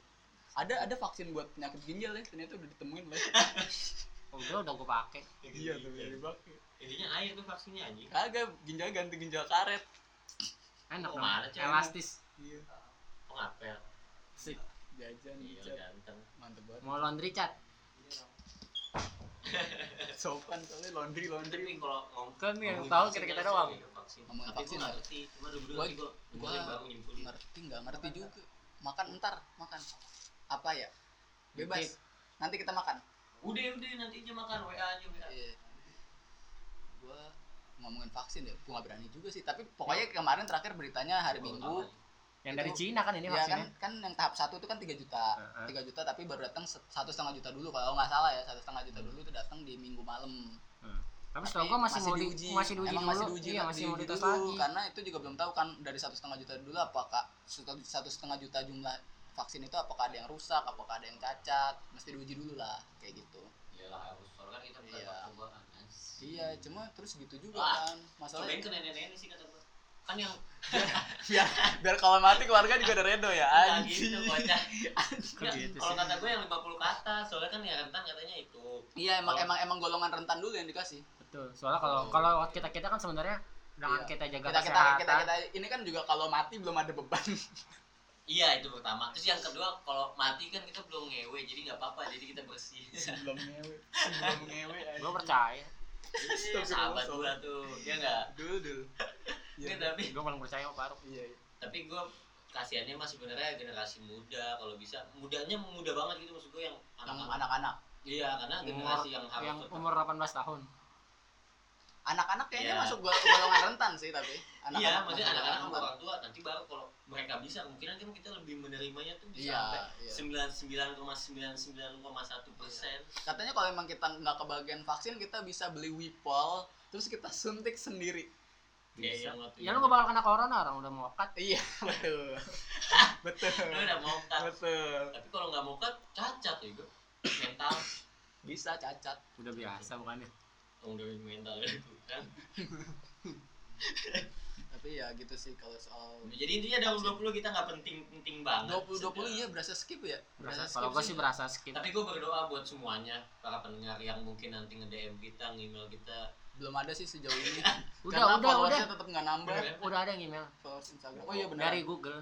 Ada ada vaksin buat penyakit ginjal ya ternyata udah ditemuin lah oh, udah udah gue pakai iya tuh udah dipakai intinya air tuh vaksinnya anjing kagak ginjal ganti ginjal karet. Enak Oh, dong mana, Cak? elastis. Iya. Pengapel sih jajan iya ganteng. Mantep banget. Mau laundry cat sopan soalnya laundry laundry. Tapi kalau ngomong Kan yang tahu kita-kita kan doang. vaksin. Ngomongin tapi vaksin ya? ngerti? Cuma Gua- baru nyimpulin. ngerti nggak ngerti juga. Makan entar makan. Apa ya? Bebas. Nanti kita makan udah udah nanti aja makan wa aja wa iya. Gua ngomongin vaksin ya gua nggak berani juga sih. Tapi pokoknya kemarin terakhir beritanya hari minggu. yang dari Itu- Cina kan ini ya kan? vaksinnya? Kan yang tahap satu itu kan 3 juta. Heeh. 3 juta tapi baru datang satu setengah juta dulu kalau nggak salah ya. Satu setengah juta dulu itu datang di minggu malam. Hmm. tapi setahu gua masih, mau di, masih diuji Emang dulu. masih diuji, iya kan, masih mau diuji dites dulu, lagi. karena itu juga belum tahu kan dari satu setengah juta dulu apakah satu setengah juta jumlah vaksin itu apakah ada yang rusak apakah ada yang cacat mesti diuji dulu lah kayak gitu Iyalah harus soalnya kan kita bukan Iya. percobaan kan. iya cuma terus gitu juga Wah, kan masalahnya Cobain ke nenek-nenek sih kata gua. Kan yang biar biar kalau mati keluarga juga ada redo ya Nah, anjing gitu Nggak, gitu Kalau kata gue yang 50 ke atas, soalnya kan ya rentan katanya itu. iya emang Kalau- emang emang golongan rentan dulu yang dikasih betul soalnya kalau Oh. kalau kita kita kan sebenarnya dengan Iya. kita jaga kita kita, kesehatan kita kita ini kan juga kalau mati belum ada beban Iya itu pertama. Terus yang kedua kalau mati kan kita belum ngewe, jadi nggak apa-apa, jadi kita bersih. sebelum ngewe sebelum ngewe gua percaya Iya, sahabat gua tuh, ya nggak. dulu dulu Iya. tapi gua paling percaya sama Faruk iya iya. tapi gue kasihannya mas sebenarnya generasi muda kalau bisa mudanya muda banget gitu maksud gue yang anak-anak anak-anak iya karena umur generasi yang harus yang umur 18 tahun anak-anak kayaknya Iya. masuk gol- golongan rentan sih tapi iya maksudnya anak-anak sama orang tua nanti baru kalau mereka bisa kemungkinan kan kita lebih menerimanya tuh bisa Iya, sampai iya. sembilan sembilan koma sembilan sembilan koma satu persen. Katanya kalau emang kita nggak kebagian vaksin kita bisa beli wipol terus kita suntik sendiri. Waktu ya lu gak bakal kena corona orang udah mau cut iya betul. Betul. Lu udah mau cut betul. Tapi kalau nggak mau cut cacat ya gue. Mental. Bisa cacat. Udah biasa bukannya oh, udah mental itu kan tapi ya gitu sih kalau soal jadi intinya dalam 20 kita nggak penting penting banget 20 20 iya berasa skip ya berasa skip kalau gua sih. berasa skip Tapi gue berdoa buat semuanya para pendengar yang mungkin nanti nge-DM kita, nge-email kita. belum ada sih sejauh ini udah karena udah udah tetap nggak nambah ya? udah ada yang email followers Instagram oh iya benar dari Google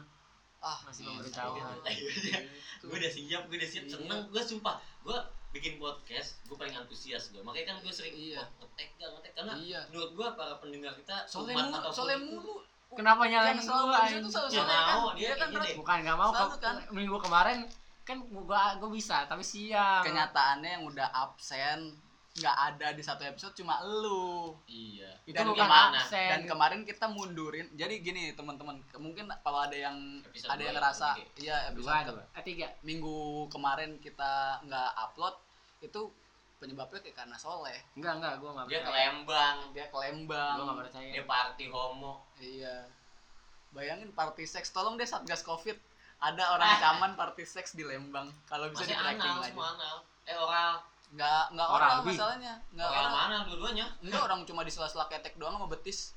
ah masih pemberitahuan. iya. gue udah siap, gue udah siap, Iya. seneng. Gue sumpah, gue bikin podcast, gue paling antusias gue. Makanya kan gue sering Iya. ngetek gak ngetek karena iya menurut gue para pendengar kita soalnya umat mulu kenapa nyalain yang selalu gua habis itu anjing? selalu Ya, soalnya kan dia dia kan bukan nggak mau Selalu kan. minggu kemarin kan gua gua bisa tapi siang kenyataannya yang udah absen nggak ada di satu episode cuma elu Iya. itu dan bukan gimana? absen dan kemarin kita mundurin jadi gini teman-teman mungkin kalau ada yang Episode ada dua yang ya, ngerasa iya dua episode ke- dua eh tiga minggu kemarin kita nggak upload itu penyebabnya kayak karena soleh. Enggak enggak gua nggak Dia ke percaya. Lembang, dia ke Lembang gua nggak percaya. Dia party homo. iya. Bayangin party seks tolong deh satgas covid. Ada orang caman party seks di Lembang. Kalau bisa di tracking anal, lagi. semua anal. Eh oral, nggak nggak Orang orang, lebih. masalahnya. Nggak oral. orang mana dua-duanya? enggak orang cuma di sela-sela ketek doang sama betis.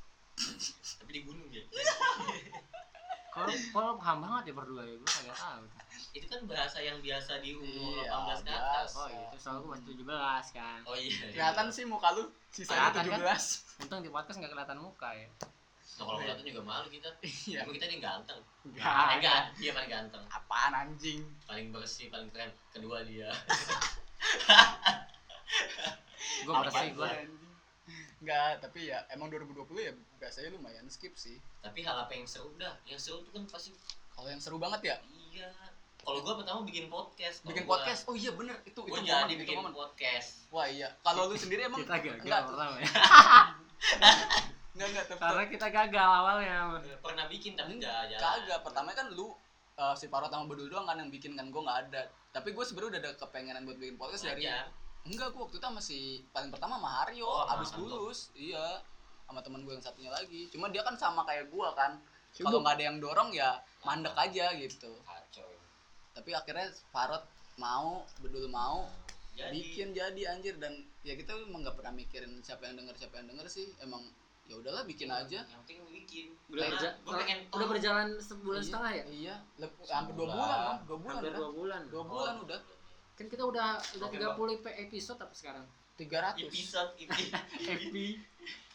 Tapi di gunung ya. Kalau kalau paham banget ya berdua ya gua kagak tahu itu kan bahasa yang biasa di umur Iya, 18 ke atas. oh itu soal gua masih 17 kan Oh iya. kelihatan sih muka lu sisanya Kelihatan kan? 17 untung di podcast nggak kelihatan muka ya Nah, kalau kelihatan juga malu kita. iya Emang kita nih ganteng. Nggak Eh, ada. enggak, dia paling ganteng. apaan anjing Paling bersih, paling keren. Kedua dia. gua Apaan bersih anjing? Enggak, tapi ya emang 2020 ya biasanya lumayan skip sih. Tapi hal apa yang seru dah? Yang seru tuh kan pasti Kalau yang seru banget ya, iya. Kalau gua pertama bikin podcast. Bikin gua- podcast. Oh iya bener, itu Gua itu jadi momen, itu bikin momen. podcast. Wah iya, kalau lu sendiri emang kita gagal enggak, pertama ya enggak, enggak, tapi karena kita gagal awalnya Pernah bikin tapi enggak jalan. kagak. Pertama kan lu eh, si Parot sama Bedul doang kan yang bikin kan gue nggak ada. Tapi gue sebenarnya udah ada kepengenan buat bikin podcast dari Aja. Enggak gue waktu itu sama si paling pertama sama Haryo Oh, abis lulus iya. Sama teman gue yang satunya lagi. Cuma dia kan sama kayak gue kan. Kalau nggak ada yang dorong ya mandek aja gitu. Kacau. tapi akhirnya Farod mau Bedul mau Jadi. bikin jadi anjir. Dan ya kita emang nggak pernah mikirin siapa yang denger siapa yang denger sih. Emang ya udahlah bikin aja. Yang penting bikin. udah, Karena berja- gua pengen udah tahu. berjalan sebulan Iya, setengah ya? iya. Lep- hampir dua bulan dua bulan hampir kan? dua bulan. Dua Oh. bulan udah kan kita udah udah 30 ep- episode apa sekarang? Tiga ratus. Episode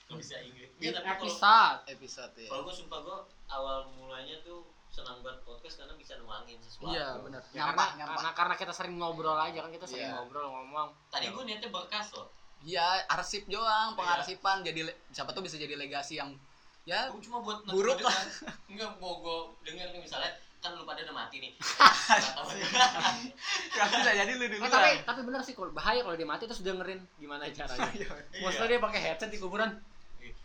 Gak bisa Inggris Iya, Nggak, tapi episode. Episode ya kalau gue sumpah gue awal mulanya tuh senang buat podcast karena bisa nuangin sesuatu. Iya benar Ya, karena, karena karena kita sering ngobrol aja kan kita sering Iya. ngobrol ngomong. Tadi gue niatnya berkas loh. Iya arsip doang pengarsipan jadi le- siapa tuh bisa jadi legasi yang ya Gua cuma buat Buruk lah. enggak gua gua denger nih misalnya kan lu pada udah mati nih. Nggak bisa jadi lu Eh, dulu tapi tapi bener sih kalau bahaya kalau dia mati terus dengerin gimana caranya. Iya. maksudnya dia pakai headset di kuburan.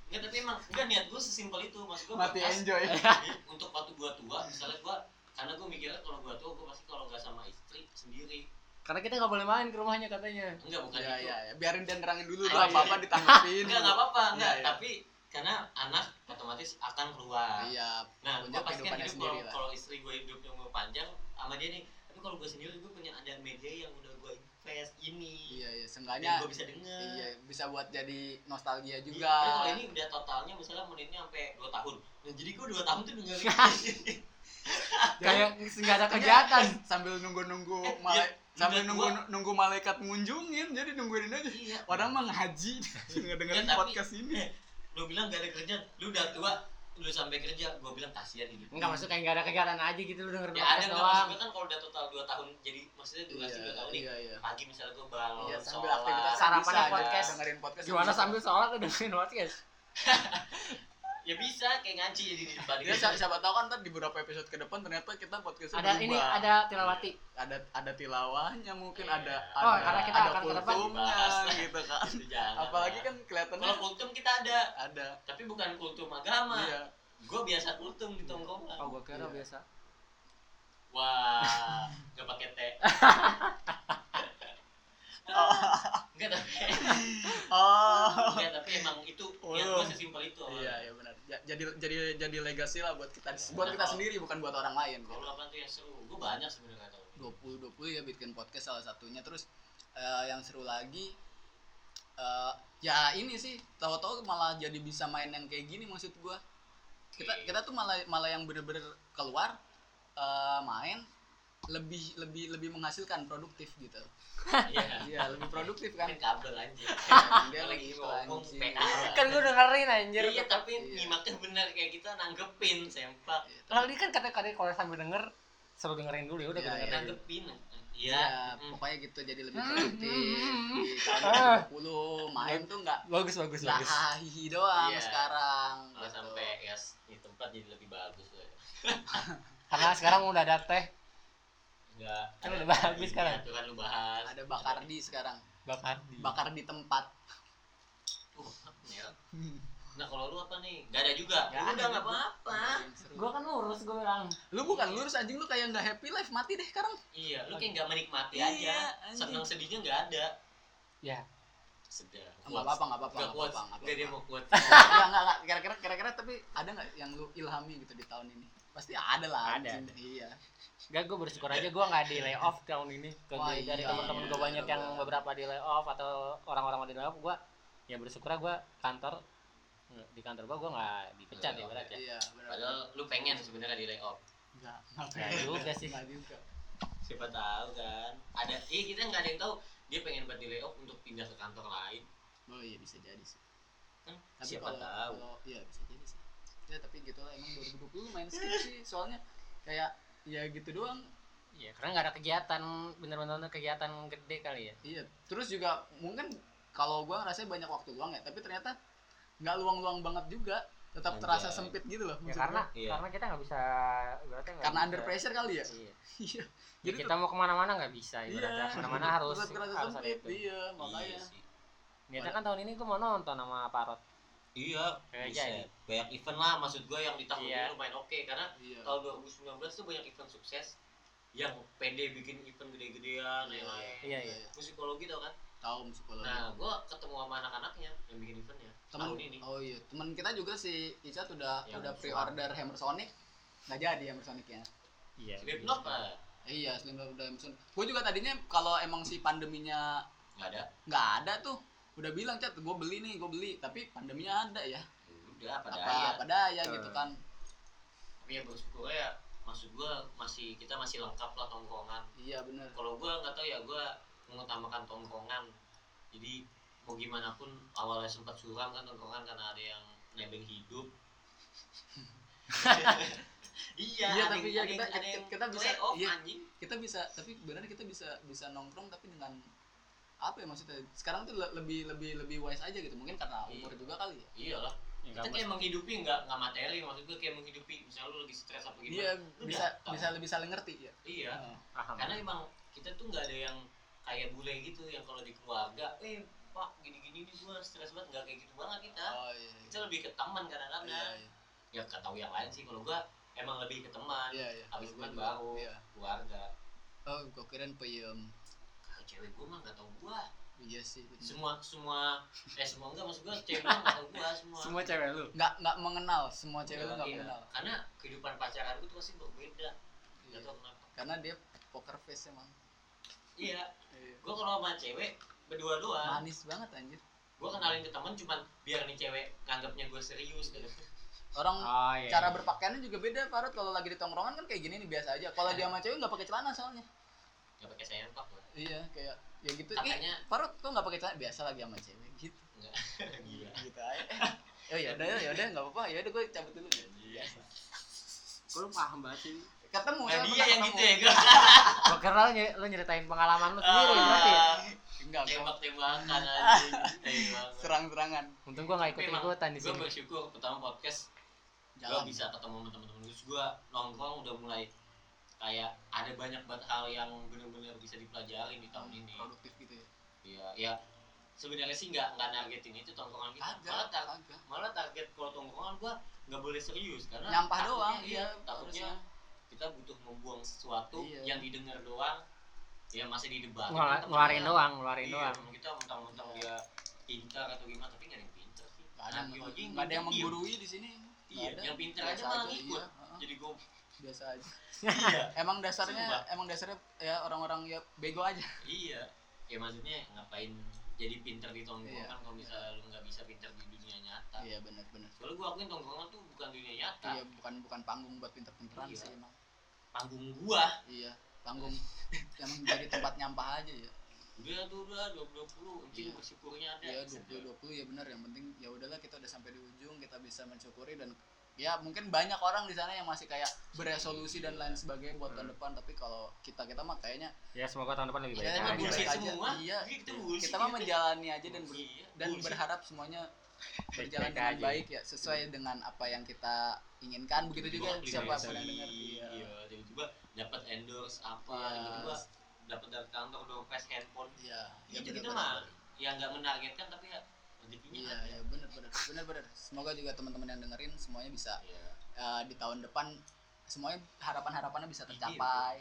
Enggak tapi emang enggak niat gue sesimpel itu. Maksud gue mati enjoy. untuk waktu gua tua misalnya gua karena gue mikirnya kalau gua tua gue pasti kalau nggak sama istri sendiri. Karena kita nggak boleh main ke rumahnya katanya. Enggak bukan ya itu. ya ya. biarin dia nerangin dulu iya. apa apa ditanggepin enggak enggak apa-apa enggak. Iya, iya. tapi karena anak otomatis akan keluar. Iya nah gue pasti kan hidup kalau kalau istri gue hidupnya umur panjang sama dia nih. Tapi kalau gue sendiri gue punya ada media yang udah gue invest ini. Iya iya seenggaknya gue bisa denger. iya bisa buat jadi nostalgia Iya, juga. tapi kalau ini udah totalnya misalnya menitnya sampai 2 tahun. Nah jadi gue 2 tahun tuh dengerin. Kayak nggak ada kegiatan. Sambil nunggu-nunggu Eh, iya, sambil nunggu nunggu malaikat ngunjungin jadi nungguin aja. Iya. Orang mah ngaji. Ngedengerin Ya, tapi- podcast ini lu bilang gak ada kerjaan lu udah tua lu sampai kerja. Gue bilang kasihan hidup nggak masuk kayak nggak ada kegiatan aja gitu lu dengerin ya ada podcast nggak doang. maksudnya kan kalau udah total 2 tahun jadi maksudnya durasi 2 tahun nih. iya iya. Pagi misalnya gue bangun Iya, sambil sholat. bisa, podcast. dengerin podcast gimana sambil sholat dengerin podcast ya bisa kayak ngaji jadi di depan Ya, siapa, siapa tahu kan ntar di beberapa episode ke depan ternyata kita podcastnya ada berubah. ini ada tilawati. Ada ada tilawahnya mungkin Iya. ada Oh, ada karena kita ada akan kultumnya dibahas. gitu kan. Apalagi kan kelihatannya kalau kultum kita ada. Ada. Tapi bukan kultum agama. Iya. Gue biasa kultum di tongkrongan. Oh gua kira Iya. biasa. Wah gak pakai teh Enggak tapi oh. Enggak tapi emang itu niat Oh. gue sesimpel itu. Iya iya benar jadi jadi jadi legasi lah buat kita buat kita sendiri bukan buat orang lain kalau lu apa tuh yang seru gue banyak sebenarnya kata lu 20 20 ya bikin podcast salah satunya. Terus eh, yang seru lagi eh, ya ini sih tahu-tahu malah jadi bisa main yang kayak gini maksud gua. Kita Oke. kita tuh malah malah yang bener-bener keluar eh, main lebih lebih lebih menghasilkan produktif gitu. Iya. Iya lebih produktif kan. Kan kabel anjir. Dia Lagi lagi ngomong kan gua dengerin anjir. Iya tapi Iya. nyimaknya bener kayak kita nanggepin sempak. Iya, kalau ini kan kata-kata kalau sambil denger seru dengerin dulu ya udah Iya, gua dengerin. iya. nanggepin. Ya, iya mm. pokoknya gitu jadi lebih Hmm, produktif. Hmm, di tahun Ah. 20 main tuh nggak bagus bagus bagus. hahihi doang Iya. sekarang gitu. sampai ya di tempat jadi lebih bagus lah karena sekarang udah ada teh enggak. Kan udah bagus sekarang. itu kan lu bahas. Ada bakardi sekarang. Bakar di. Bakar di tempat. Uh, merah. nah kalau lu apa nih? Gak ada juga. Nggak Lu ada udah apa-apa. Gua kan lurus gua bilang. Lu bukan lurus anjing. Lu kayak nggak happy life. Mati deh sekarang. Iya lu kayak nggak menikmati Iya, aja. seneng sedihnya nggak ada. Ya. Sedih. Nggak apa apa nggak apa apa nggak nggak kuat. apa apa nggak dia mau kuat. Nggak nggak nggak. kira-kira kira-kira tapi ada nggak yang lu ilhami gitu di tahun ini pasti ada lah Ada, iya. Gak, gue bersyukur aja gue nggak di layoff tahun ini. Ke Wah, dari iya, teman-teman iya. gue banyak yang beberapa di layoff atau orang-orang di layoff, gue ya bersyukur gue kantor di kantor gue gue nggak dipecat ya berat ya. iya padahal lu pengen sebenarnya di layoff. Nggak Nggak juga sih. nggak juga. Siapa tahu kan. Ada eh kita nggak ada yang tahu. Dia pengen buat di layoff untuk pindah ke kantor lain. Oh iya bisa jadi sih. Kan? Tapi siapa kalau tahu. kalau iya bisa jadi sih ya tapi gitu lah emang 2020 main skip sih soalnya kayak ya gitu doang Iya, karena nggak ada kegiatan bener-bener kegiatan gede kali ya. Iya, terus juga mungkin kalau gua ngerasa banyak waktu luang ya, tapi ternyata nggak luang-luang banget juga, tetap Anjay. terasa sempit gitu loh. Ya karena. Iya. karena kita nggak bisa nggak karena bisa. under pressure kali ya. Iya. Iya. Ya, Jadi kita mau ke mana-mana nggak bisa Iya. ibaratnya. Ke mana-mana harus harus sempit. itu. Iya, iya makanya. sih Niatnya kan tahun ini gue mau nonton sama Parot. Iya Kayak bisa banyak event lah maksud gue yang di tahun Iya. ini lumayan oke karena Iya. tahun 2019 tuh banyak event sukses yang pede bikin event gede-gedean Iya, yang lain Iya, iya. musikologi tau kan Tahu psikologi. nah gue ketemu sama anak-anaknya yang bikin eventnya temen, tahun ini Oh iya, teman kita juga si Icat udah Yang udah pre-order Hammer Sonic. Nggak jadi Hammer Sonic ya. Iya. Slipknot lah iya, Slim udah Hammer Sonic. Gue juga tadinya kalau emang si pandeminya nggak ada nggak ada tuh, udah bilang Cat, gue beli nih, gue beli. Tapi pandeminya ada ya. udah apa apa daya daya Hmm. gitu kan. tapi ya bersyukur ya maksud gue masih kita masih lengkap lah tongkongan Iya bener kalau gue nggak tahu ya gue mengutamakan tongkongan jadi mau gimana pun awalnya sempat suram kan tongkongan karena ada yang nebeng hidup iya Iya, ada tapi ya kita- yang kita bisa- iya. anjing kita bisa tapi benar kita bisa bisa nongkrong tapi dengan apa ya maksudnya? Sekarang tuh le- lebih lebih lebih wise aja gitu. Mungkin karena umur Iya. juga kali ya. Iyalah. Ya, kita nggak kayak menghidupi nggak nggak materi. Maksud gue kayak menghidupi misalnya lu lagi stres apa gimana iya lu bisa datang. bisa lebih saling ngerti ya. Iya. Heeh. paham. karena emang kita tuh nggak ada yang kayak bule gitu yang kalau di keluarga eh pak gini-gini nih gue stres banget. Nggak kayak gitu banget kita. Oh iya iya. kita lebih ke teman kadang-kadang. Iya iya. Ya gak tahu yang lain sih. Kalau gue emang lebih ke teman iya iya. habis Gua teman baru iya. keluarga. Oh gua kirain peyem cewek gue mah nggak tahu gue iya sih bener. semua semua eh semua enggak maksud gue cewek gue nggak tahu gue semua. Semua cewek lu? Nggak nggak mengenal semua cewek lu nggak Iya. mengenal. Karena kehidupan pacaran gue tuh pasti berbeda. Iya. nggak tahu kenapa. Karena dia poker face emang. Iya. Iya. gue kalau sama cewek berdua doang. Manis banget anjir. Gue kenalin ke temen cuman biar nih cewek nganggapnya gue serius gitu. Orang oh iya cara iya. berpakaiannya juga beda Farod kalau lagi di tongkrongan kan kayak gini nih biasa aja. Kalau dia sama cewek nggak pakai celana soalnya. Nggak pakai gue iya kayak ya gitu. Ih, katanya Farod kok nggak pakai celana? Biasa lagi sama cewek gitu. Enggak gila. Gitu aja. Oh ya udah ya udah nggak apa-apa. Ya udah gue cabut dulu. Biasa Kok lu paham banget sih. Ketemu nah, dia yang ketemu. gitu ya gue gua kira lu, ny- lu nyeritain pengalaman lu sendiri berarti ya? Enggak gua tembak tembakan anjing. Tembak serang-serangan. Untung gua nggak ikut ikutan di gue sini. bersyukur pertama podcast gue jalan. bisa ketemu sama teman-teman terus gue nongkrong udah mulai kayak ada banyak banget hal yang benar-benar bisa dipelajari di tahun ini. produktif gitu ya? Iya, ya sebenarnya sih nggak nggak nargetin itu tongkrongan kita. Malah agak tar- agak. malah target kalau tongkrongan gua nggak boleh serius karena nyampah doang iya iya takutnya kita butuh membuang sesuatu Iya. yang didengar doang ya masih didebat Ngela- ngeluarin doang ngeluarin iya, doang. kita mentang-mentang dia pintar atau gimana tapi nggak ada yang pintar sih. Nggak ada Nah, yang menggurui di sini. Iya yang pintar aja malah ngikut. iya, jadi gue biasa aja. Iya. Emang dasarnya Sumpah. emang dasarnya ya orang-orang ya bego aja. Iya. Ya maksudnya ngapain jadi pintar di tongkrongan Iya. kalau misalnya lu nggak bisa pintar di dunia nyata? Iya benar-benar. Soalnya gue akuin tongkrongan tuh bukan dunia nyata. Iya bukan bukan panggung buat pinter-pinteran Iya. sih emang. Panggung gua? Iya panggung. Emang jadi tempat nyampah aja ya. Udah tuh udah 2020 Anjing Iya. bersyukurnya ada. Ya 20 20 ya benar. Yang penting ya udahlah kita udah sampai di ujung kita bisa mensyukuri dan ya mungkin banyak orang di sana yang masih kayak beresolusi dan lain sebagainya buat tahun depan tapi kalau kita kita mah kayaknya ya semoga tahun depan lebih Iya, baik bullshit bullshit aja. semua. Iya. Iya, kita kita mah menjalani aja dan ber- Iya, dan berharap semuanya berjalan dengan aja. baik ya sesuai dengan apa yang kita inginkan. Begitu juga siapa pun beli yang dengar. iya. Iya. Tiba-tiba dapat endorse apa Iya. tiba-tiba dapat dari kantor dompet handphone. Iya ya kita mah yang nggak menargetkan tapi ya rezekinya iya ada iya benar benar benar benar semoga juga teman-teman yang dengerin semuanya bisa Iya. eh, di tahun depan semuanya harapan harapannya bisa Iya, tercapai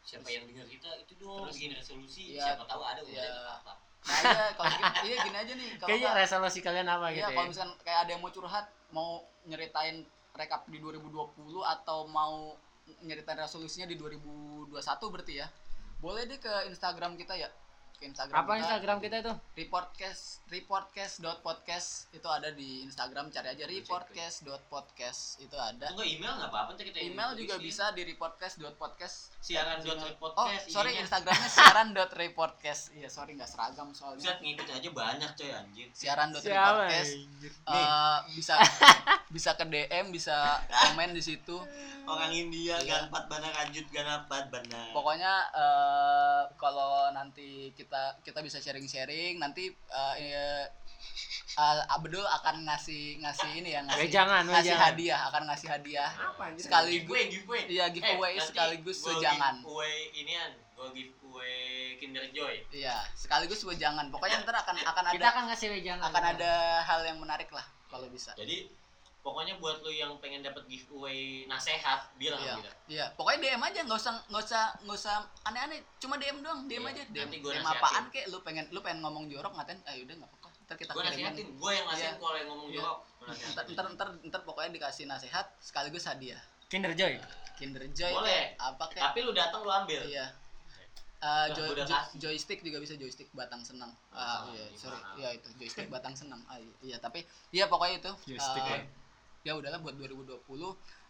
siapa yang dengar kita itu dong Terus- bikin resolusi Iya, siapa tahu ada iya. udah apa nah iya kalau gini iya gini aja nih kalau kayaknya resolusi kalian apa Iya, gitu ya kalau misalkan kayak ada yang mau curhat, mau nyeritain rekap di 2020 atau mau nyeritain resolusinya di 2021 berarti ya. Boleh deh ke Instagram kita ya. Ke Instagram apa kita. Instagram kita itu Reportcast reportcast.podcast itu ada di Instagram cari aja reportcast.podcast itu ada. Tunggu email nggak apa-apa kita Email juga tulisin. bisa di reportcast.podcast. siaran dot Oh, sorry ininya. Instagramnya siaran.repodcast. Iya, sorry nggak seragam soalnya. Buset ngikut aja banyak coy anjir Siaran.repodcast. anjir? Eh, bisa bisa ke DM bisa komen di situ orang India Iya. ganpat bana kanjut ganapat bana pokoknya eh, kalau nanti kita kita bisa sharing sharing nanti eh, eh, eh, Abdul akan ngasih ngasih ini ya ngasih Wejangan, ngasih wejangan. hadiah akan ngasih hadiah. Apa anjir? sekaligus giveaway giveaway. iya giveaway Eh, sekaligus gua wejangan giveaway inian gua giveaway Kinder Joy. Iya sekaligus wejangan pokoknya ntar akan akan kita ada akan ngasih wejangan. akan ada hal yang menarik lah kalau bisa. Jadi pokoknya buat lu yang pengen dapat giveaway nasehat bilang Iya. kita Iya, pokoknya DM aja, nggak usah nggak usah nggak usah aneh-aneh, cuma DM doang, DM Iya, aja, DM, nanti gua DM nasihatin. apaan kek, lu pengen lu pengen ngomong jorok ngatain, ah udah nggak apa-apa, ntar kita gua kirimin. nasihatin gua yang nasihin Iya. kalau yang ngomong Iya. jorok. Ntar, ntar, ntar, ntar pokoknya dikasih nasihat sekaligus hadiah. Kinder Joy Kinder Joy Boleh. kek, apa kek? tapi lu datang lu ambil Iya. Eh, Nah, joy- joy- joystick juga bisa joystick batang senang. Ah, Ah, iya, sorry. Iya itu joystick batang senang. Ah, iya, iya, tapi iya pokoknya itu. Joystick Eh, ya ya udahlah buat 2020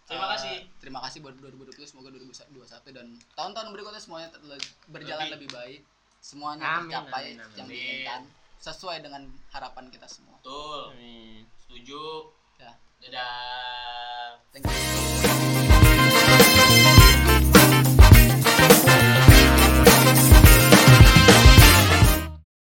terima uh, kasih. terima kasih buat 2020 semoga 2021 dan tahun-tahun berikutnya semuanya berjalan lebih, lebih baik. Semuanya amin, tercapai yang diinginkan sesuai dengan harapan kita semua. Betul. Amin. setuju. Ya. Dadah. Thank you.